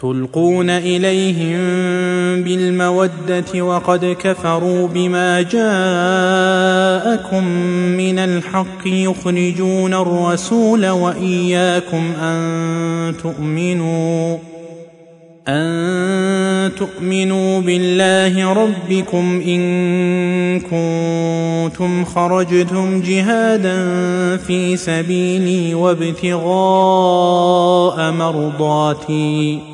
تلقون إليهم بالمودة وقد كفروا بما جاءكم من الحق يخرجون الرسول وإياكم أن تؤمنوا أن تؤمنوا بالله ربكم إن كنتم خرجتم جهادا في سبيلي وابتغاء مرضاتي.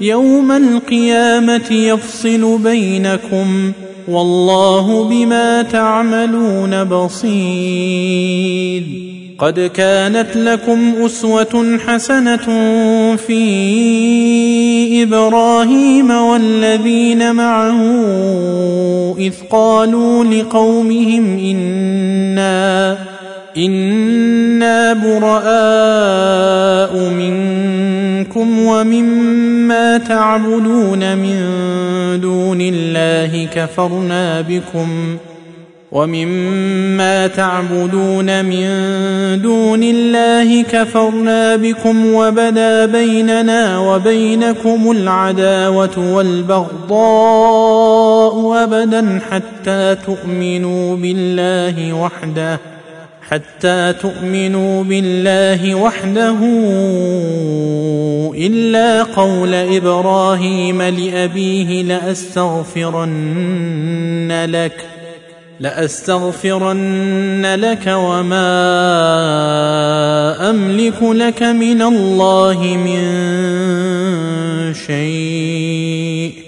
يوم القيامة يفصل بينكم والله بما تعملون بصير. قد كانت لكم أسوة حسنة في إبراهيم والذين معه إذ قالوا لقومهم إنا إنا براء منكم ومما تعبدون من دون الله كفرنا بكم ومما تعبدون من دون الله كفرنا بكم وبدا بيننا وبينكم العداوة والبغضاء أبدا حتى تؤمنوا بالله وحده حتى تؤمنوا بالله وحده إلا قول إبراهيم لأبيه لأستغفرن لك لأستغفرن لك وما أملك لك من الله من شيء.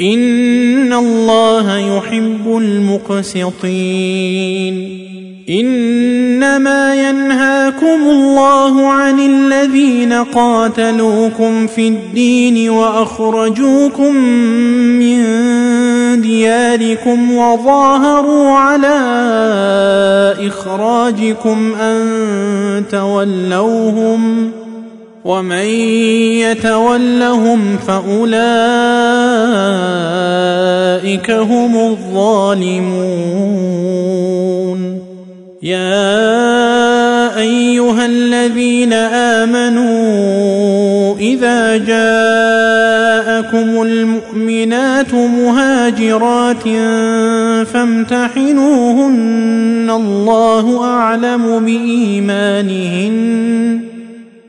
ان الله يحب المقسطين انما ينهاكم الله عن الذين قاتلوكم في الدين واخرجوكم من دياركم وظاهروا على اخراجكم ان تولوهم ومن يتولهم فأولئك هم الظالمون. يا أيها الذين آمنوا إذا جاءكم المؤمنات مهاجرات فامتحنوهن. الله أعلم بإيمانهن.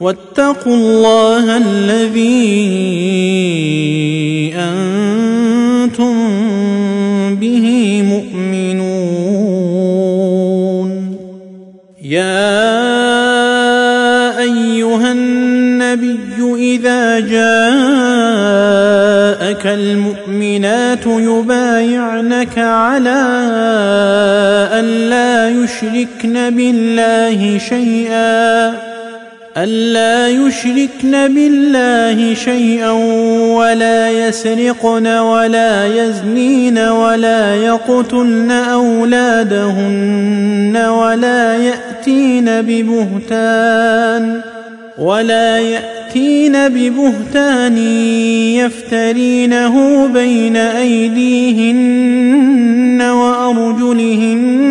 واتقوا الله الذي أنتم به مؤمنون. يا أيها النبي إذا جاءك المؤمنات يبايعنك على أن لا يشركن بالله شيئا. ألا يشركن بالله شيئا ولا يسرقن ولا يزنين ولا يقتلن أولادهن ولا يأتين ببهتان ولا يأتين ببهتان يفترينه بين أيديهن وأرجلهن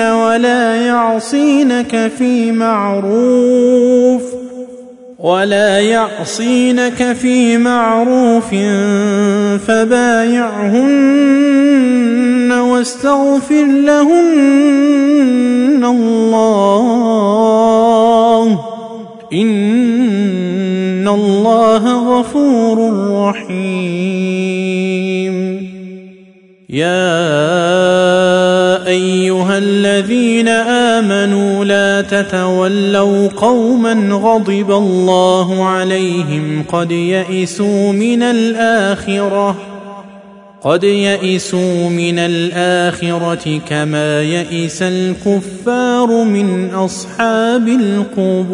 ولا يعصينك في معروف ولا يعصينك في معروف فبايعهن واستغفر لهن الله ان الله غفور رحيم يا ايها الذين امنوا لا تتولوا قوما غضب الله عليهم قد يئسوا من الاخره قد يئسوا من الاخره كما يئس الكفار من اصحاب القبور